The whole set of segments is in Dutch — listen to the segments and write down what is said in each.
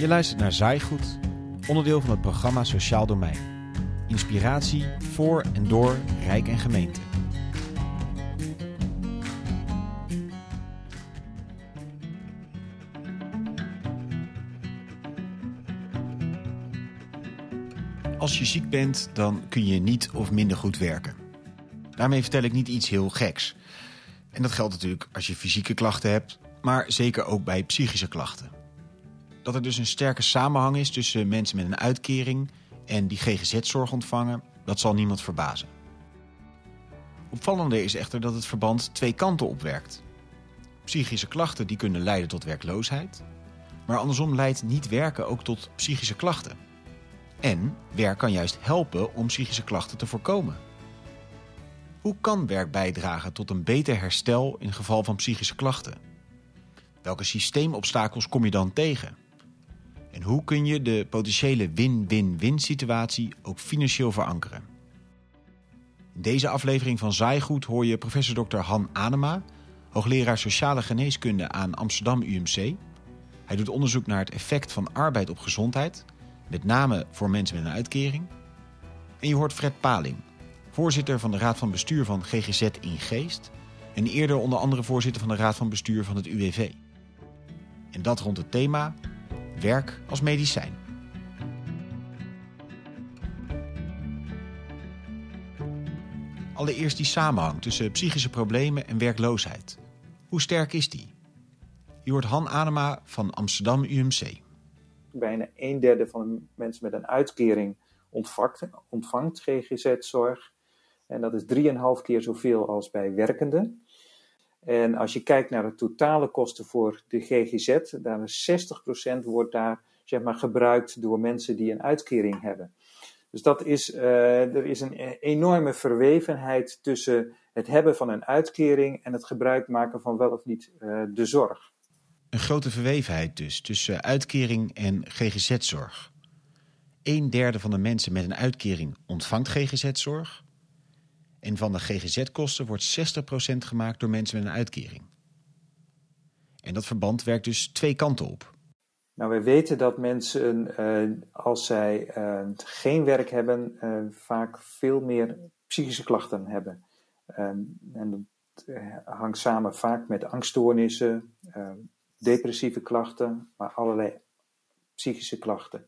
Je luistert naar Zaaigoed, onderdeel van het programma Sociaal Domein. Inspiratie voor en door Rijk en Gemeente. Als je ziek bent, dan kun je niet of minder goed werken. Daarmee vertel ik niet iets heel geks. En dat geldt natuurlijk als je fysieke klachten hebt, maar zeker ook bij psychische klachten. Dat er dus een sterke samenhang is tussen mensen met een uitkering en die GGZ-zorg ontvangen, dat zal niemand verbazen. Opvallender is echter dat het verband twee kanten opwerkt. Psychische klachten die kunnen leiden tot werkloosheid, maar andersom leidt niet werken ook tot psychische klachten. En werk kan juist helpen om psychische klachten te voorkomen. Hoe kan werk bijdragen tot een beter herstel in geval van psychische klachten? Welke systeemobstakels kom je dan tegen? En hoe kun je de potentiële win-win-win situatie ook financieel verankeren? In deze aflevering van Zaaigoed hoor je professor Dr. Han Anema, hoogleraar sociale geneeskunde aan Amsterdam UMC. Hij doet onderzoek naar het effect van arbeid op gezondheid, met name voor mensen met een uitkering. En je hoort Fred Paling, voorzitter van de Raad van Bestuur van GGZ in Geest en eerder onder andere voorzitter van de Raad van Bestuur van het UWV. En dat rond het thema werk als medicijn. Allereerst die samenhang tussen psychische problemen en werkloosheid. Hoe sterk is die? Je hoort Han Anema van Amsterdam UMC. Bijna een derde van de mensen met een uitkering ontvangt, ontvangt GGZ-zorg. En dat is 3,5 keer zoveel als bij werkenden. En als je kijkt naar de totale kosten voor de GGZ, dan is 60% wordt daar zeg maar, gebruikt door mensen die een uitkering hebben. Dus dat is, uh, er is een enorme verwevenheid tussen het hebben van een uitkering en het gebruik maken van wel of niet uh, de zorg. Een grote verwevenheid dus tussen uitkering en GGZ-zorg. Een derde van de mensen met een uitkering ontvangt GGZ-zorg. En van de GGZ-kosten wordt 60% gemaakt door mensen met een uitkering. En dat verband werkt dus twee kanten op. Nou, wij weten dat mensen, uh, als zij uh, geen werk hebben, uh, vaak veel meer psychische klachten hebben. en dat hangt samen vaak met angststoornissen, depressieve klachten, maar allerlei psychische klachten.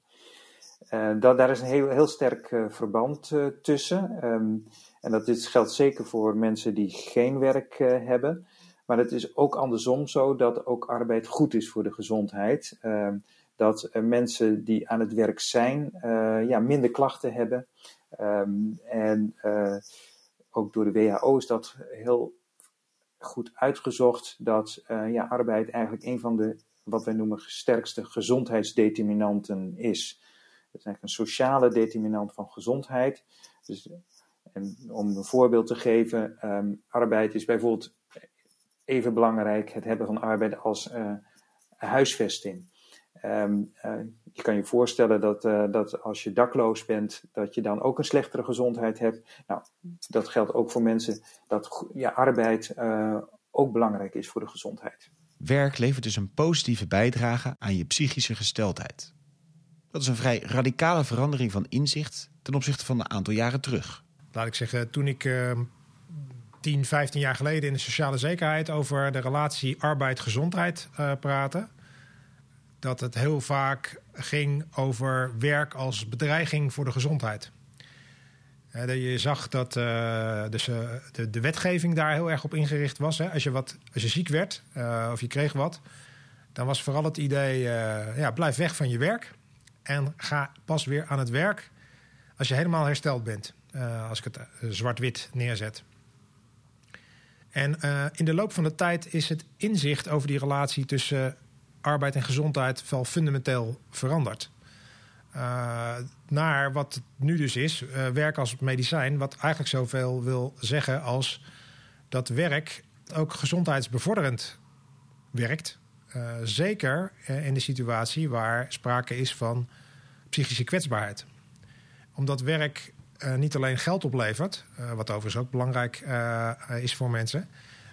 Dat, daar is een heel, heel sterk verband tussen. Um, en dat dit geldt zeker voor mensen die geen werk uh, hebben. Maar het is ook andersom zo dat ook arbeid goed is voor de gezondheid. Uh, dat uh, mensen die aan het werk zijn, ja, minder klachten hebben. Um, en ook door de WHO is dat heel goed uitgezocht dat ja, arbeid eigenlijk een van de, wat wij noemen, sterkste gezondheidsdeterminanten is. Het is eigenlijk een sociale determinant van gezondheid. Dus en om een voorbeeld te geven, um, arbeid is bijvoorbeeld even belangrijk, het hebben van arbeid als uh, huisvesting. Um, uh, je kan je voorstellen dat, uh, dat als je dakloos bent, dat je dan ook een slechtere gezondheid hebt. Nou, dat geldt ook voor mensen dat ja, arbeid ook belangrijk is voor de gezondheid. Werk levert dus een positieve bijdrage aan je psychische gesteldheid. Dat is een vrij radicale verandering van inzicht ten opzichte van een aantal jaren terug laat ik zeggen, toen ik uh, 10, 15 jaar geleden in de sociale zekerheid over de relatie arbeid-gezondheid uh, praatte, dat het heel vaak ging over werk als bedreiging voor de gezondheid. Je zag dat uh, dus, de, de, wetgeving daar heel erg op ingericht was. Hè. Als, je wat, als je ziek werd of je kreeg wat, dan was vooral het idee: ja, blijf weg van je werk en ga pas weer aan het werk als je helemaal hersteld bent. Uh, als ik het uh, zwart-wit neerzet. En uh, in de loop van de tijd is het inzicht over die relatie tussen arbeid en gezondheid wel fundamenteel veranderd. naar wat het nu dus is, werk als medicijn, wat eigenlijk zoveel wil zeggen als dat werk ook gezondheidsbevorderend werkt. zeker in de situatie waar sprake is van psychische kwetsbaarheid. Omdat werk uh, niet alleen geld oplevert, uh, wat overigens ook belangrijk uh, is voor mensen,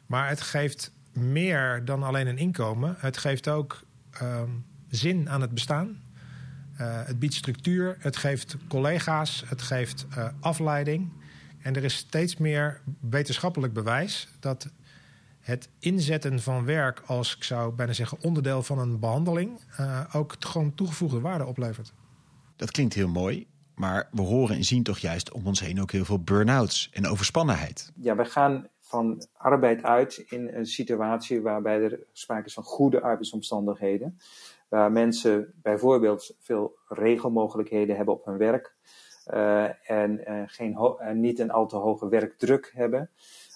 maar het geeft meer dan alleen een inkomen. Het geeft ook um, zin aan het bestaan. het biedt structuur, het geeft collega's, het geeft afleiding. En er is steeds meer wetenschappelijk bewijs dat het inzetten van werk als, ik zou bijna zeggen, onderdeel van een behandeling, ook gewoon toegevoegde waarde oplevert. Dat klinkt heel mooi, maar we horen en zien toch juist om ons heen ook heel veel burn-outs en overspannenheid. Ja, we gaan van arbeid uit in een situatie waarbij er sprake is van goede arbeidsomstandigheden. Waar mensen bijvoorbeeld veel regelmogelijkheden hebben op hun werk. Uh, en uh, geen niet een al te hoge werkdruk hebben.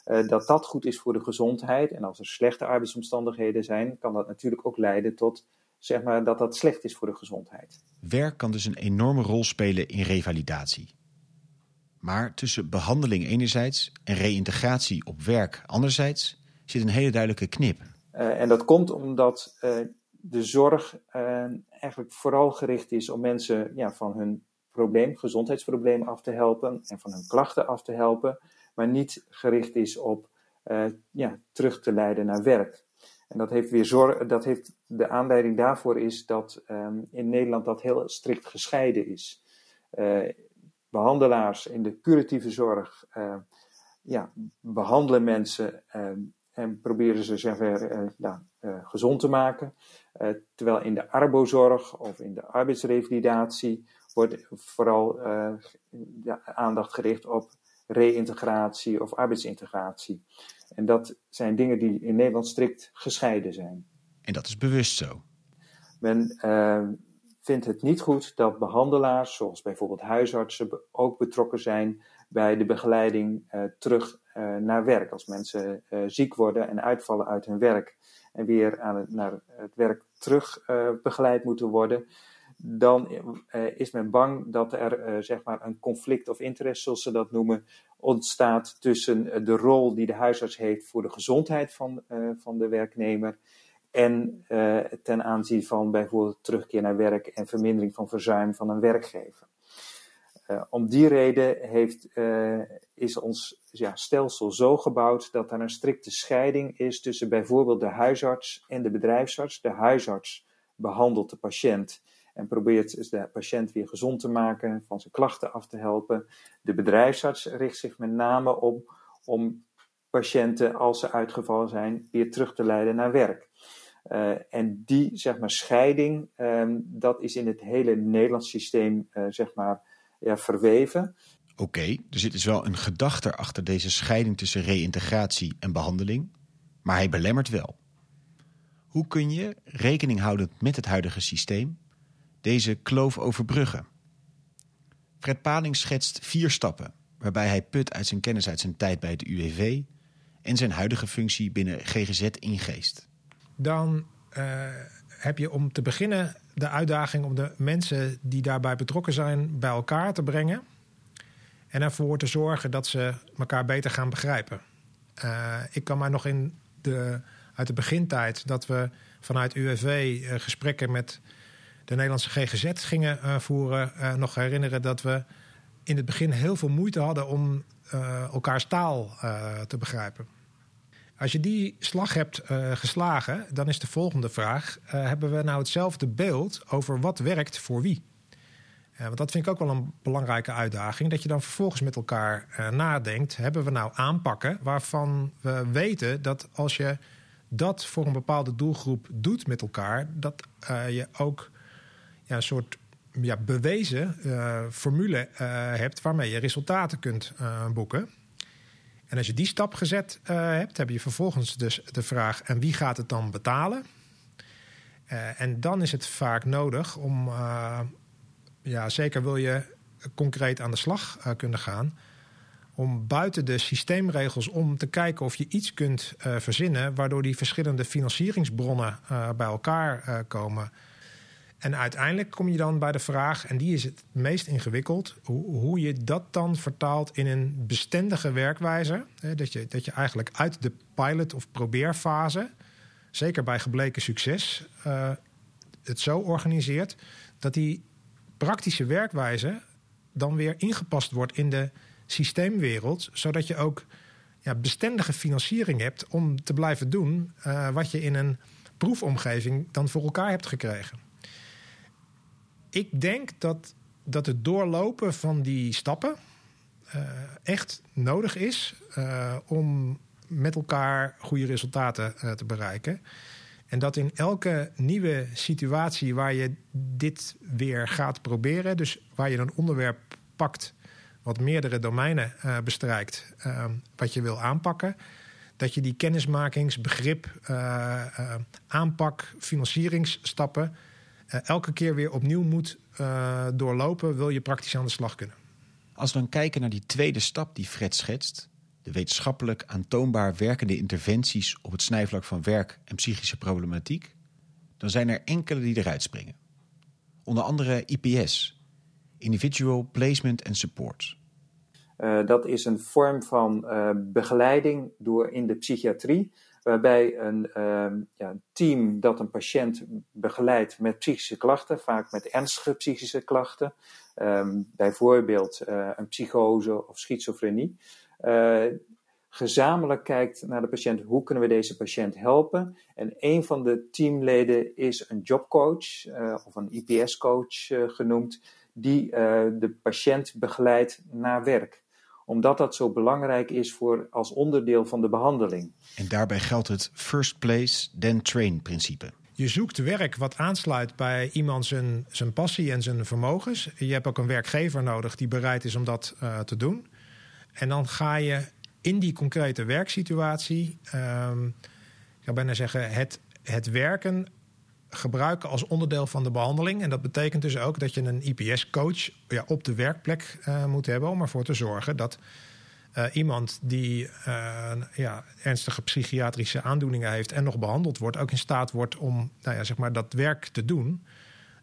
Uh, dat dat goed is voor de gezondheid. En als er slechte arbeidsomstandigheden zijn, kan dat natuurlijk ook leiden tot zeg maar, dat dat slecht is voor de gezondheid. Werk kan dus een enorme rol spelen in revalidatie. Maar tussen behandeling enerzijds en reïntegratie op werk anderzijds zit een hele duidelijke knip. Uh, en dat komt omdat uh, de zorg eigenlijk vooral gericht is om mensen ja, van hun probleem, gezondheidsprobleem af te helpen en van hun klachten af te helpen, maar niet gericht is op ja, terug te leiden naar werk. En dat heeft weer zorg, dat heeft, de aanleiding daarvoor is dat um, in Nederland dat heel strikt gescheiden is. Uh, behandelaars in de curatieve zorg uh, ja, behandelen mensen en proberen ze zover ja, gezond te maken. terwijl in de arbozorg of in de arbeidsrevalidatie wordt vooral uh, aandacht gericht op reïntegratie of arbeidsintegratie. En dat zijn dingen die in Nederland strikt gescheiden zijn. En dat is bewust zo. Men uh, vindt het niet goed dat behandelaars, zoals bijvoorbeeld huisartsen, ook betrokken zijn bij de begeleiding uh, terug uh, naar werk. Als mensen ziek worden en uitvallen uit hun werk en weer aan het, naar het werk terug begeleid moeten worden, dan is men bang dat er zeg maar een conflict of interest, zoals ze dat noemen, ontstaat tussen uh, de rol die de huisarts heeft voor de gezondheid van, van de werknemer en ten aanzien van bijvoorbeeld terugkeer naar werk en vermindering van verzuim van een werkgever. om die reden heeft, is ons ja, stelsel zo gebouwd dat er een strikte scheiding is tussen bijvoorbeeld de huisarts en de bedrijfsarts. De huisarts behandelt de patiënt en probeert de patiënt weer gezond te maken, van zijn klachten af te helpen. De bedrijfsarts richt zich met name op om patiënten, als ze uitgevallen zijn, weer terug te leiden naar werk. Uh, en die zeg maar, scheiding, um, dat is in het hele Nederlands systeem uh, zeg maar, ja, verweven. Oké, okay, er zit dus wel een gedachte achter deze scheiding tussen reïntegratie en behandeling, maar hij belemmert wel. Hoe kun je, rekening houdend met het huidige systeem, deze kloof overbruggen. Fred Paling schetst vier stappen, waarbij hij put uit zijn kennis uit zijn tijd bij het UWV en zijn huidige functie binnen GGZ ingeest. Dan uh, heb je om te beginnen de uitdaging om de mensen die daarbij betrokken zijn bij elkaar te brengen en ervoor te zorgen dat ze elkaar beter gaan begrijpen. Uh, ik kan mij nog in de, uit de begintijd dat we vanuit UWV uh, gesprekken met de Nederlandse GGZ gingen uh, voeren, uh, nog herinneren dat we in het begin heel veel moeite hadden om uh, elkaars taal te begrijpen. Als je die slag hebt geslagen, dan is de volgende vraag: hebben we nou hetzelfde beeld over wat werkt voor wie? want dat vind ik ook wel een belangrijke uitdaging. Dat je dan vervolgens met elkaar nadenkt: hebben we nou aanpakken waarvan we weten dat als je dat voor een bepaalde doelgroep doet met elkaar, dat je ook ja, een soort ja, bewezen uh, formule uh, hebt waarmee je resultaten kunt uh, boeken. En als je die stap gezet hebt, heb je vervolgens dus de vraag: en wie gaat het dan betalen? en dan is het vaak nodig om, ja, zeker wil je concreet aan de slag kunnen gaan, om buiten de systeemregels om te kijken of je iets kunt verzinnen waardoor die verschillende financieringsbronnen bij elkaar komen. En uiteindelijk kom je dan bij de vraag, en die is het meest ingewikkeld, hoe, hoe je dat dan vertaalt in een bestendige werkwijze. Hè, dat, je, dat je eigenlijk uit de pilot- of probeerfase, zeker bij gebleken succes, uh, het zo organiseert dat die praktische werkwijze dan weer ingepast wordt in de systeemwereld, zodat je ook ja, bestendige financiering hebt om te blijven doen uh, wat je in een proefomgeving dan voor elkaar hebt gekregen. Ik denk dat, dat het doorlopen van die stappen uh, echt nodig is uh, om met elkaar goede resultaten uh, te bereiken. En dat in elke nieuwe situatie waar je dit weer gaat proberen, dus waar je een onderwerp pakt wat meerdere domeinen bestrijkt, wat je wil aanpakken, dat je die kennismakings, begrip, aanpak, financieringsstappen elke keer weer opnieuw moet doorlopen, wil je praktisch aan de slag kunnen. Als we dan kijken naar die tweede stap die Fred schetst, de wetenschappelijk aantoonbaar werkende interventies op het snijvlak van werk en psychische problematiek, dan zijn er enkele die eruit springen. Onder andere IPS, Individual Placement and Support. Uh, dat is een vorm van uh, begeleiding door in de psychiatrie, waarbij een uh, ja, team dat een patiënt begeleidt met psychische klachten, vaak met ernstige psychische klachten, um, bijvoorbeeld uh, een psychose of schizofrenie, gezamenlijk kijkt naar de patiënt, hoe kunnen we deze patiënt helpen? En een van de teamleden is een jobcoach of een IPS-coach genoemd, die de patiënt begeleidt naar werk omdat dat zo belangrijk is voor, als onderdeel van de behandeling. En daarbij geldt het first place, then train principe. Je zoekt werk wat aansluit bij iemand zijn, zijn passie en zijn vermogens. Je hebt ook een werkgever nodig die bereid is om dat uh, te doen. En dan ga je in die concrete werksituatie, um, ik zou bijna zeggen, het, het werken gebruiken als onderdeel van de behandeling. En dat betekent dus ook dat je een IPS-coach ja, op de werkplek uh, moet hebben om ervoor te zorgen dat uh, iemand die uh, ja, ernstige psychiatrische aandoeningen heeft en nog behandeld wordt, ook in staat wordt om nou ja, zeg maar dat werk te doen.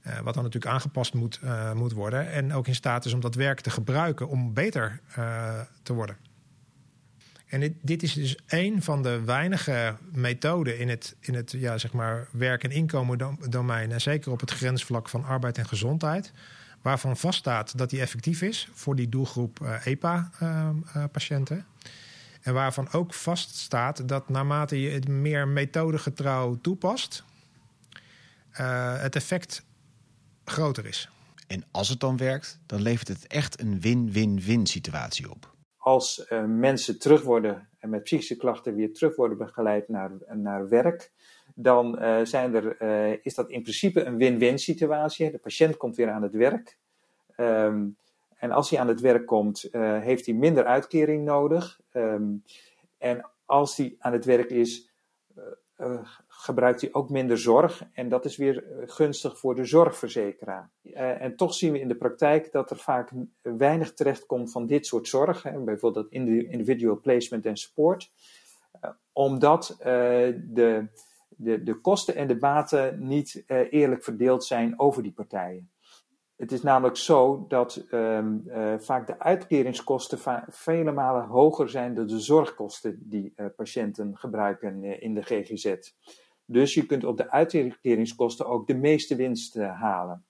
wat dan natuurlijk aangepast moet, moet worden. En ook in staat is om dat werk te gebruiken om beter te worden. En dit, is dus een van de weinige methoden in het, in het ja, zeg maar werk- en inkomen domein. En zeker op het grensvlak van arbeid en gezondheid. Waarvan vaststaat dat die effectief is voor die doelgroep uh, EPA-patiënten. Uh, uh, en waarvan ook vaststaat dat naarmate je het meer methodegetrouw toepast, uh, het effect groter is. En als het dan werkt, dan levert het echt een win-win-win situatie op als uh, mensen terug worden en met psychische klachten weer terug worden begeleid naar, naar werk, dan uh, zijn er, uh, is dat in principe een win-win situatie. De patiënt komt weer aan het werk. Um, en als hij aan het werk komt, heeft hij minder uitkering nodig. Um, en als hij aan het werk is, gebruikt hij ook minder zorg. En dat is weer eh, gunstig voor de zorgverzekeraar. Uh, en toch zien we in de praktijk dat er vaak weinig terechtkomt van dit soort zorg. Hè, bijvoorbeeld individual placement en support. Omdat de, de, de kosten en de baten niet eerlijk verdeeld zijn over die partijen. Het is namelijk zo dat um, uh, vaak de uitkeringskosten vele malen hoger zijn dan de zorgkosten die uh, patiënten gebruiken uh, in de GGZ. Dus je kunt op de uitkeringskosten ook de meeste winst halen.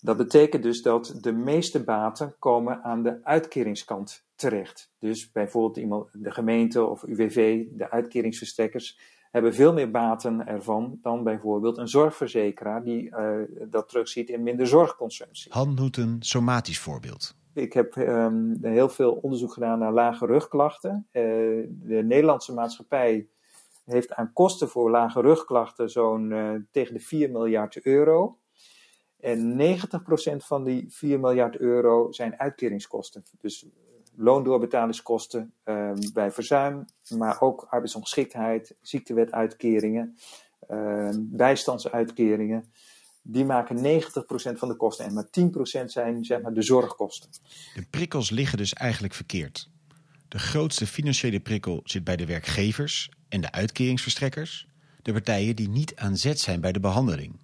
Dat betekent dus dat de meeste baten komen aan de uitkeringskant terecht. Dus bijvoorbeeld iemand, de gemeente of UWV, de uitkeringsverstrekkers, hebben veel meer baten ervan dan bijvoorbeeld een zorgverzekeraar die uh, dat terugziet in minder zorgconsumptie. Han doet een somatisch voorbeeld. Ik heb um, heel veel onderzoek gedaan naar lage rugklachten. Uh, de Nederlandse maatschappij heeft aan kosten voor lage rugklachten zo'n uh, tegen de 4 miljard euro. En 90% van die 4 miljard euro zijn uitkeringskosten. Dus loondoorbetaalingskosten uh, bij verzuim, maar ook arbeidsongeschiktheid, ziektewetuitkeringen, uh, bijstandsuitkeringen. Die maken 90% van de kosten en maar 10% zijn zeg maar, de zorgkosten. De prikkels liggen dus eigenlijk verkeerd. De grootste financiële prikkel zit bij de werkgevers en de uitkeringsverstrekkers, de partijen die niet aan zet zijn bij de behandeling.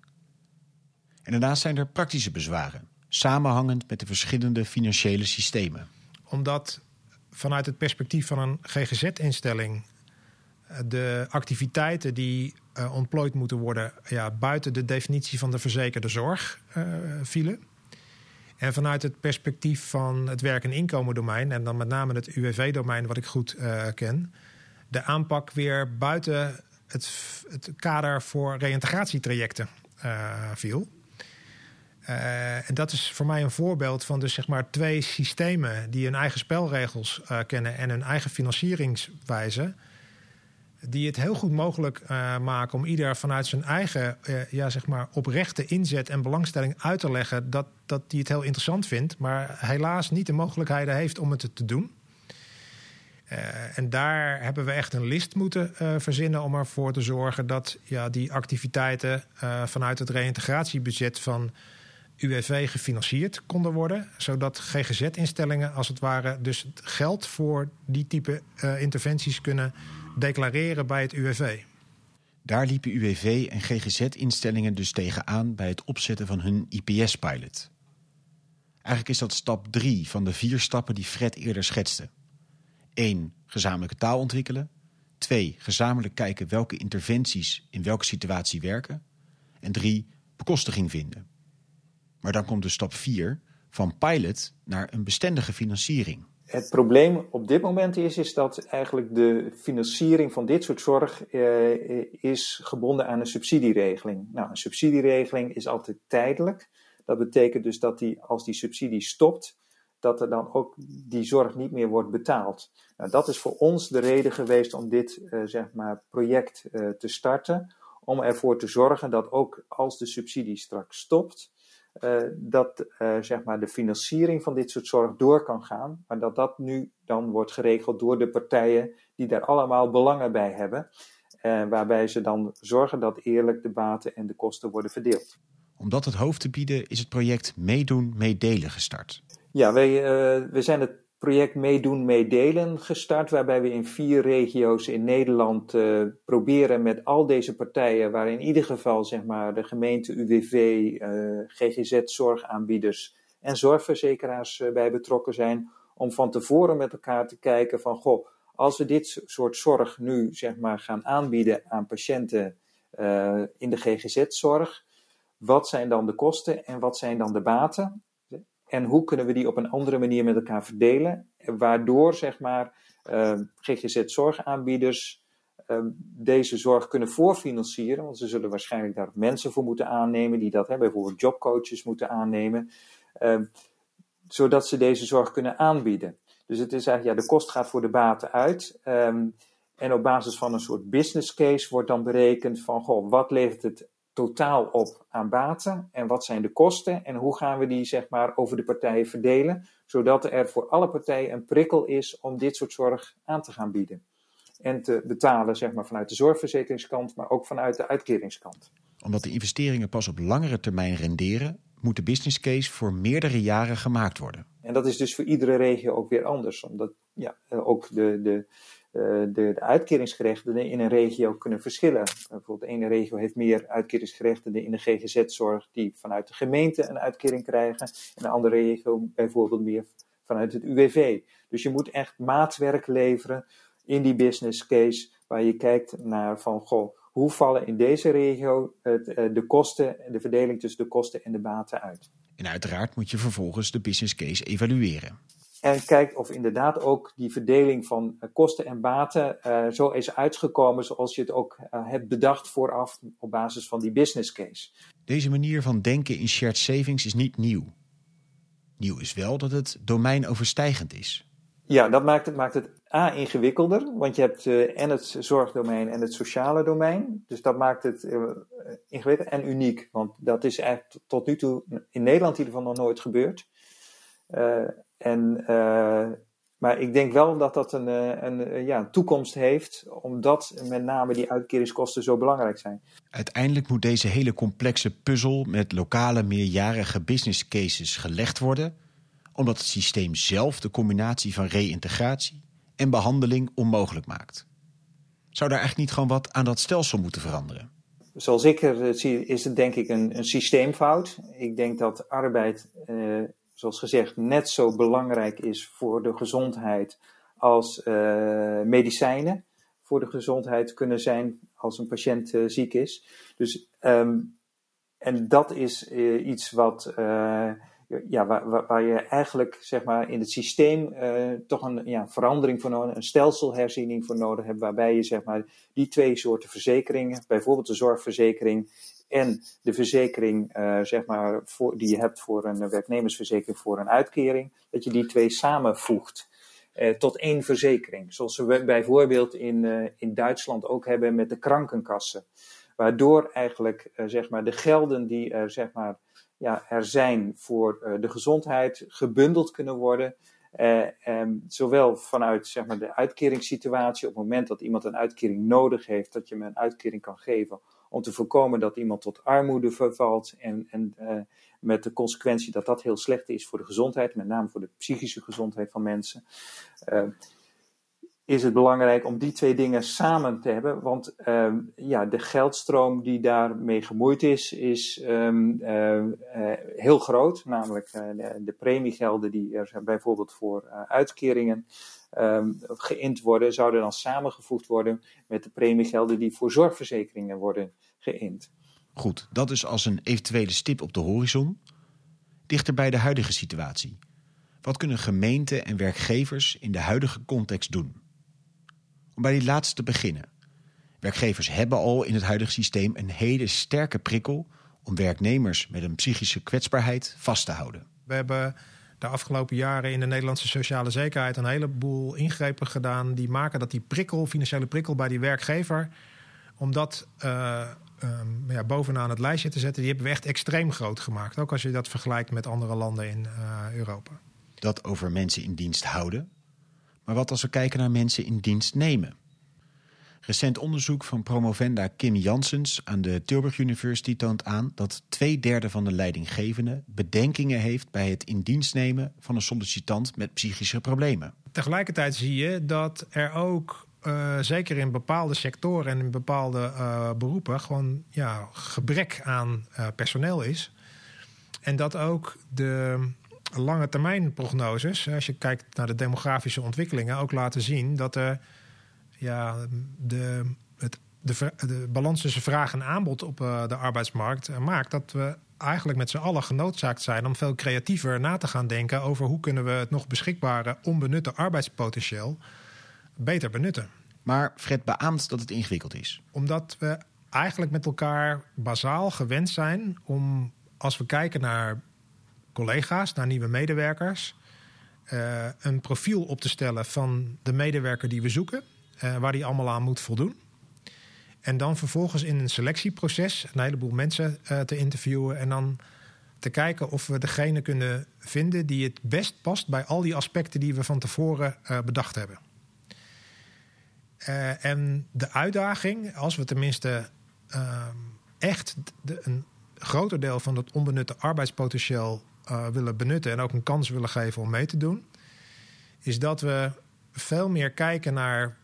En daarnaast zijn er praktische bezwaren, samenhangend met de verschillende financiële systemen omdat vanuit het perspectief van een GGZ-instelling eh, de activiteiten die uh, ontplooid moeten worden ja, buiten de definitie van de verzekerde zorg uh, vielen. En vanuit het perspectief van het werk- en inkomendomein, en dan met name het UWV-domein, wat ik goed ken, de aanpak weer buiten het, het kader voor reïntegratietrajecten viel. En dat is voor mij een voorbeeld van dus zeg maar twee systemen die hun eigen spelregels kennen en hun eigen financieringswijze die het heel goed mogelijk uh, maken om ieder vanuit zijn eigen ja, zeg maar oprechte inzet en belangstelling uit te leggen dat, dat hij het heel interessant vindt, maar helaas niet de mogelijkheden heeft om het te doen. En daar hebben we echt een list moeten verzinnen om ervoor te zorgen dat ja, die activiteiten vanuit het reïntegratiebudget van UWV gefinancierd konden worden. Zodat GGZ-instellingen als het ware dus geld voor die type interventies kunnen declareren bij het UWV. Daar liepen UWV en GGZ-instellingen dus tegenaan bij het opzetten van hun IPS-pilot. Eigenlijk is dat stap 3 van de vier stappen die Fred eerder schetste. 1. Gezamenlijke taal ontwikkelen. 2. Gezamenlijk kijken welke interventies in welke situatie werken. En 3. Bekostiging vinden. Maar dan komt dus stap 4 van pilot naar een bestendige financiering. Het probleem op dit moment is, is dat eigenlijk de financiering van dit soort zorg eh, is gebonden aan een subsidieregeling. Nou, een subsidieregeling is altijd tijdelijk. Dat betekent dus dat die, als die subsidie stopt, dat er dan ook die zorg niet meer wordt betaald. Nou, dat is voor ons de reden geweest om dit uh, zeg maar, project uh, te starten. Om ervoor te zorgen dat ook als de subsidie straks stopt, uh, dat uh, zeg maar de financiering van dit soort zorg door kan gaan, maar dat dat nu dan wordt geregeld door de partijen die daar allemaal belangen bij hebben, uh, waarbij ze dan zorgen dat eerlijk de baten en de kosten worden verdeeld. Om dat het hoofd te bieden is het project Meedoen, Meedelen gestart. Ja, wij, we zijn het project Meedoen, Meedelen gestart, waarbij we in vier regio's in Nederland uh, proberen met al deze partijen, waar in ieder geval zeg maar, de gemeente, UWV, uh, GGZ, zorgaanbieders en zorgverzekeraars uh, bij betrokken zijn, om van tevoren met elkaar te kijken van, goh, als we dit soort zorg nu zeg maar, gaan aanbieden aan patiënten in de GGZ-zorg, wat zijn dan de kosten en wat zijn dan de baten? En hoe kunnen we die op een andere manier met elkaar verdelen, waardoor zeg maar uh, ehm, GGZ-zorgaanbieders ehm, deze zorg kunnen voorfinancieren, want ze zullen waarschijnlijk daar mensen voor moeten aannemen die dat hebben, bijvoorbeeld jobcoaches moeten aannemen, uh, zodat ze deze zorg kunnen aanbieden. Dus het is eigenlijk, ja, de kost gaat voor de baten uit. En op basis van een soort business case wordt dan berekend van, goh, wat levert het totaal op aan baten en wat zijn de kosten en hoe gaan we die zeg maar over de partijen verdelen, zodat er voor alle partijen een prikkel is om dit soort zorg aan te gaan bieden. En te betalen zeg maar vanuit de zorgverzekeringskant, maar ook vanuit de uitkeringskant. Omdat de investeringen pas op langere termijn renderen, moet de business case voor meerdere jaren gemaakt worden. En dat is dus voor iedere regio ook weer anders, omdat ja, ook de, de, eh, de, de uitkeringsgerechtigden in een regio kunnen verschillen. Bijvoorbeeld de ene regio heeft meer uitkeringsgerechtigden in de GGZ-zorg die vanuit de gemeente een uitkering krijgen. En de andere regio bijvoorbeeld meer vanuit het UWV. Dus je moet echt maatwerk leveren in die business case waar je kijkt naar van goh, hoe vallen in deze regio het, eh, de kosten, de verdeling tussen de kosten en de baten uit. En uiteraard moet je vervolgens de business case evalueren. En kijkt of inderdaad ook die verdeling van eh, kosten en baten uh, zo is uitgekomen zoals je het ook uh, hebt bedacht vooraf op basis van die business case. Deze manier van denken in shared savings is niet nieuw. Nieuw is wel dat het domeinooverstijgend is. Ja, dat maakt het, maakt het A ingewikkelder, want je hebt uh, en het zorgdomein en het sociale domein. Dus dat maakt het ingewikkeld en uniek, want dat is eigenlijk tot nu toe in Nederland in ieder geval nog nooit gebeurd. En, uh, maar ik denk wel dat dat een, eh, een, een, ja, een toekomst heeft, omdat met name die uitkeringskosten zo belangrijk zijn. Uiteindelijk moet deze hele complexe puzzel met lokale meerjarige business cases gelegd worden, omdat het systeem zelf de combinatie van reïntegratie en behandeling onmogelijk maakt. Zou daar eigenlijk niet gewoon wat aan dat stelsel moeten veranderen? Zoals ik het zie, is het denk ik een, een systeemfout. Ik denk dat arbeid zoals gezegd, net zo belangrijk is voor de gezondheid als uh, medicijnen voor de gezondheid kunnen zijn als een patiënt uh, ziek is. Dus, um, en dat is uh, iets wat ja, waar, waar, je eigenlijk zeg maar, in het systeem toch een ja, verandering voor nodig, een stelselherziening voor nodig hebt, waarbij je zeg maar, die twee soorten verzekeringen, bijvoorbeeld de zorgverzekering en de verzekering uh, zeg maar, die je hebt voor een werknemersverzekering voor een uitkering, dat je die twee samenvoegt. Uh, tot één verzekering. Zoals we bijvoorbeeld in, in Duitsland ook hebben met de krankenkassen. Waardoor eigenlijk zeg maar, de gelden die er zeg maar, ja, er zijn voor de gezondheid gebundeld kunnen worden. Uh, zowel vanuit zeg maar, de uitkeringssituatie, op het moment dat iemand een uitkering nodig heeft, dat je hem een uitkering kan geven om te voorkomen dat iemand tot armoede vervalt en, en uh, met de consequentie dat dat heel slecht is voor de gezondheid, met name voor de psychische gezondheid van mensen is het belangrijk om die twee dingen samen te hebben. Want uh, ja, de geldstroom die daarmee gemoeid is, is uh, uh, heel groot. Namelijk de, de, premiegelden die er bijvoorbeeld voor uitkeringen um, geïnd worden, zouden dan samengevoegd worden met de premiegelden die voor zorgverzekeringen worden geïnd. Goed, dat is als een eventuele stip op de horizon. Dichter bij de huidige situatie. Wat kunnen gemeenten en werkgevers in de huidige context doen? Om bij die laatste te beginnen. Werkgevers hebben al in het huidige systeem een hele sterke prikkel om werknemers met een psychische kwetsbaarheid vast te houden. We hebben de afgelopen jaren in de Nederlandse sociale zekerheid een heleboel ingrepen gedaan die maken dat die prikkel, financiële prikkel bij die werkgever, om dat uh, um, ja, bovenaan het lijstje te zetten, die hebben we echt extreem groot gemaakt. Ook als je dat vergelijkt met andere landen in uh, Europa. Dat over mensen in dienst houden. Maar wat als we kijken naar mensen in dienst nemen? Recent onderzoek van promovenda Kim Janssens aan de Tilburg University toont aan dat twee derde van de leidinggevenden bedenkingen heeft bij het in dienst nemen van een sollicitant met psychische problemen. Tegelijkertijd zie je dat er ook, uh, zeker in bepaalde sectoren en in bepaalde uh, beroepen, gewoon ja, gebrek aan uh, personeel is. En dat ook de lange termijn prognoses, als je kijkt naar de demografische ontwikkelingen, ook laten zien dat er ja, de, het, de, de balans tussen vraag en aanbod op uh, de arbeidsmarkt uh, maakt dat we eigenlijk met z'n allen genoodzaakt zijn om veel creatiever na te gaan denken over hoe kunnen we het nog beschikbare onbenutte arbeidspotentieel beter benutten. Maar Fred beaamt dat het ingewikkeld is. Omdat we eigenlijk met elkaar bazaal gewend zijn om, als we kijken naar collega's, naar nieuwe medewerkers. Uh, een profiel op te stellen van de medewerker die we zoeken, uh, waar die allemaal aan moet voldoen. En dan vervolgens in een selectieproces een heleboel mensen uh, te interviewen en dan te kijken of we degene kunnen vinden die het best past bij al die aspecten die we van tevoren bedacht hebben. en de uitdaging, als we tenminste echt de, een groter deel van het onbenutte arbeidspotentieel willen benutten en ook een kans willen geven om mee te doen, is dat we veel meer kijken naar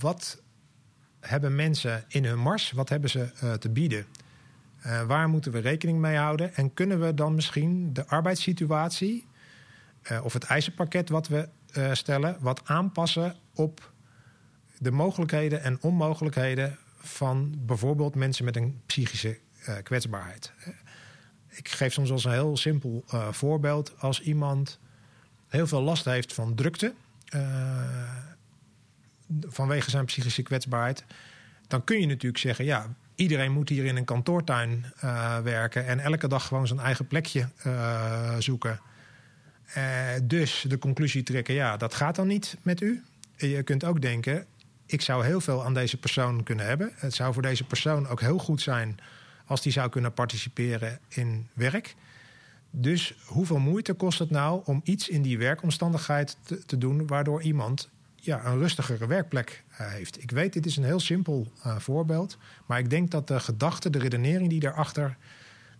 wat hebben mensen in hun mars, wat hebben ze uh, te bieden. Uh, waar moeten we rekening mee houden? En kunnen we dan misschien de arbeidssituatie of het eisenpakket wat we stellen, wat aanpassen op de mogelijkheden en onmogelijkheden van bijvoorbeeld mensen met een psychische kwetsbaarheid ik geef soms als een heel simpel voorbeeld. Als iemand heel veel last heeft van drukte, vanwege zijn psychische kwetsbaarheid, dan kun je natuurlijk zeggen: ja, iedereen moet hier in een kantoortuin uh, werken en elke dag gewoon zijn eigen plekje zoeken. dus de conclusie trekken: ja, dat gaat dan niet met u. Je kunt ook denken: ik zou heel veel aan deze persoon kunnen hebben. Het zou voor deze persoon ook heel goed zijn als die zou kunnen participeren in werk. Dus hoeveel moeite kost het nou om iets in die werkomstandigheid te, te doen waardoor iemand ja, een rustigere werkplek uh, heeft? Ik weet, dit is een heel simpel uh, voorbeeld, maar ik denk dat de gedachte, de redenering die daarachter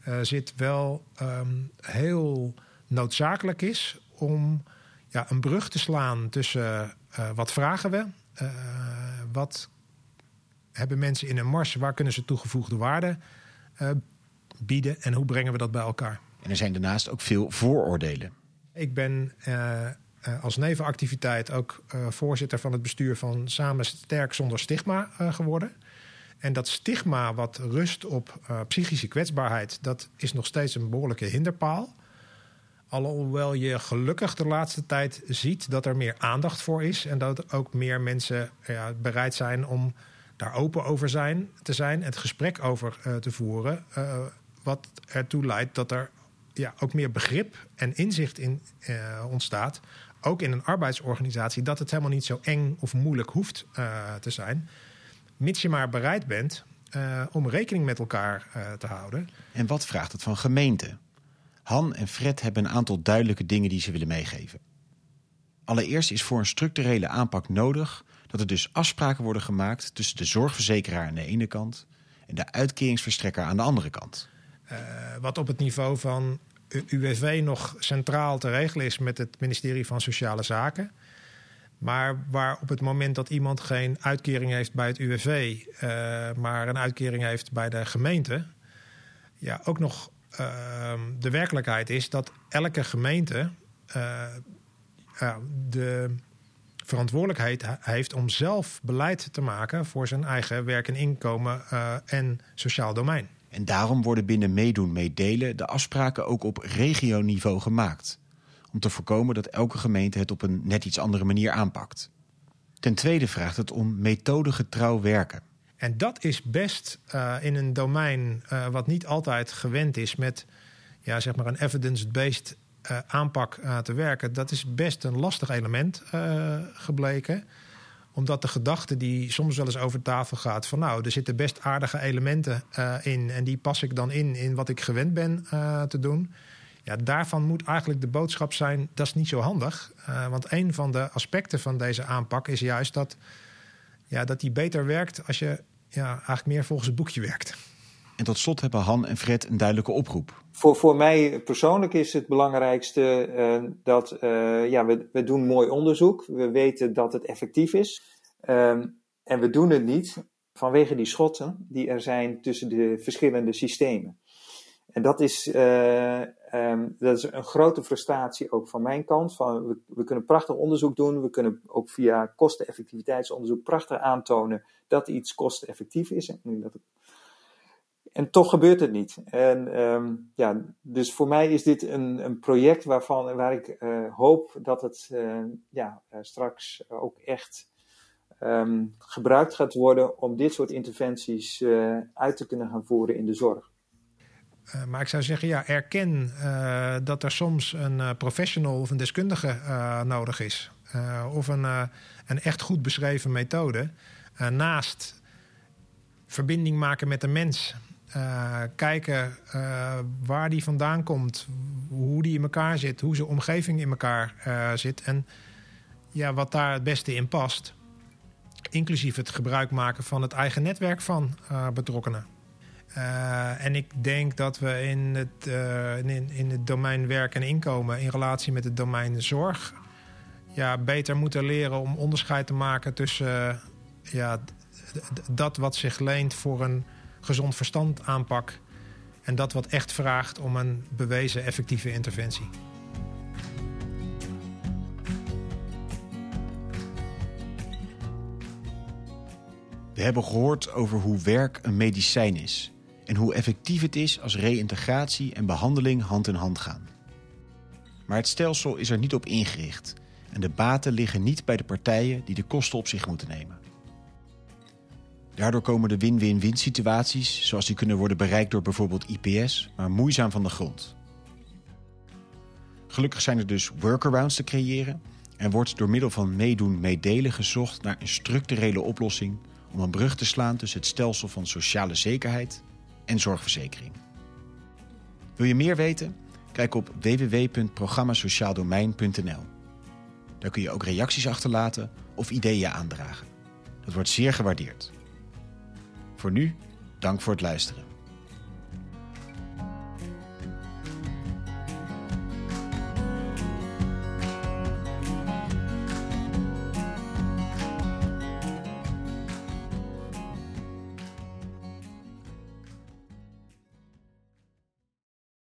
uh, zit, wel um, heel noodzakelijk is om ja, een brug te slaan tussen wat vragen we, wat hebben mensen in een mars, waar kunnen ze toegevoegde waarde bieden en hoe brengen we dat bij elkaar. En er zijn daarnaast ook veel vooroordelen. Ik ben uh, als nevenactiviteit ook voorzitter van het bestuur van Samen Sterk Zonder Stigma geworden. En dat stigma wat rust op psychische kwetsbaarheid, dat is nog steeds een behoorlijke hinderpaal. Alhoewel je gelukkig de laatste tijd ziet dat er meer aandacht voor is. En dat ook meer mensen ja, bereid zijn om daar open over zijn, te zijn. Het gesprek over te voeren. Wat ertoe leidt dat er ja, ook meer begrip en inzicht in ontstaat. Ook in een arbeidsorganisatie. Dat het helemaal niet zo eng of moeilijk hoeft te zijn. Mits je maar bereid bent om rekening met elkaar te houden. En wat vraagt het van gemeenten? Han en Fred hebben een aantal duidelijke dingen die ze willen meegeven. Allereerst is voor een structurele aanpak nodig dat er dus afspraken worden gemaakt tussen de zorgverzekeraar aan de ene kant en de uitkeringsverstrekker aan de andere kant. Uh, wat op het niveau van UWV nog centraal te regelen is met het ministerie van Sociale Zaken. Maar waar op het moment dat iemand geen uitkering heeft bij het UWV, uh, maar een uitkering heeft bij de gemeente, ja, ook nog uh, de werkelijkheid is dat elke gemeente uh, de verantwoordelijkheid heeft om zelf beleid te maken voor zijn eigen werk en inkomen uh, en sociaal domein. En daarom worden binnen meedoen, meedelen de afspraken ook op regioniveau gemaakt. Om te voorkomen dat elke gemeente het op een net iets andere manier aanpakt. Ten tweede vraagt het om methodegetrouw werken. En dat is best uh, in een domein uh, wat niet altijd gewend is met ja, zeg maar een evidence-based uh, aanpak te werken. Dat is best een lastig element gebleken omdat de gedachte die soms wel eens over tafel gaat... van nou, er zitten best aardige elementen in... en die pas ik dan in in wat ik gewend ben te doen... Ja, daarvan moet eigenlijk de boodschap zijn, dat is niet zo handig. want een van de aspecten van deze aanpak is juist dat ja, dat die beter werkt als je ja, eigenlijk meer volgens het boekje werkt. En tot slot hebben Han en Fred een duidelijke oproep. Voor, voor mij persoonlijk is het belangrijkste uh, dat uh, ja, we, we doen mooi onderzoek. We weten dat het effectief is. Uh, en we doen het niet vanwege die schotten die er zijn tussen de verschillende systemen. En dat is, uh, um, dat is een grote frustratie ook van mijn kant. Van, we, we, kunnen prachtig onderzoek doen. We kunnen ook via kosteneffectiviteitsonderzoek prachtig aantonen dat iets kosteneffectief is. En, dat het, en toch gebeurt het niet. En um, ja, dus voor mij is dit een, een project waarvan, waar ik uh, hoop dat het uh, ja, uh, straks ook echt um, gebruikt gaat worden om dit soort interventies uit te kunnen gaan voeren in de zorg. Maar ik zou zeggen, ja, erken dat er soms een professional of een deskundige nodig is. of een, een echt goed beschreven methode. naast verbinding maken met de mens. Kijken waar die vandaan komt. Hoe die in elkaar zit. Hoe zijn omgeving in elkaar zit. En ja, wat daar het beste in past. Inclusief het gebruik maken van het eigen netwerk van betrokkenen. En ik denk dat we in het, in, in het domein werk en inkomen in relatie met het domein zorg ja, beter moeten leren om onderscheid te maken tussen ja, dat wat zich leent voor een gezond verstand aanpak en dat wat echt vraagt om een bewezen effectieve interventie. We hebben gehoord over hoe werk een medicijn is en hoe effectief het is als reïntegratie en behandeling hand in hand gaan. Maar het stelsel is er niet op ingericht en de baten liggen niet bij de partijen die de kosten op zich moeten nemen. Daardoor komen de win-win-win situaties, zoals die kunnen worden bereikt door bijvoorbeeld IPS, maar moeizaam van de grond. Gelukkig zijn er dus workarounds te creëren en wordt door middel van meedoen, meedelen gezocht naar een structurele oplossing om een brug te slaan tussen het stelsel van sociale zekerheid en zorgverzekering. Wil je meer weten? Kijk op www.programmasociaaldomein.nl. Daar kun je ook reacties achterlaten of ideeën aandragen. Dat wordt zeer gewaardeerd. Voor nu, dank voor het luisteren.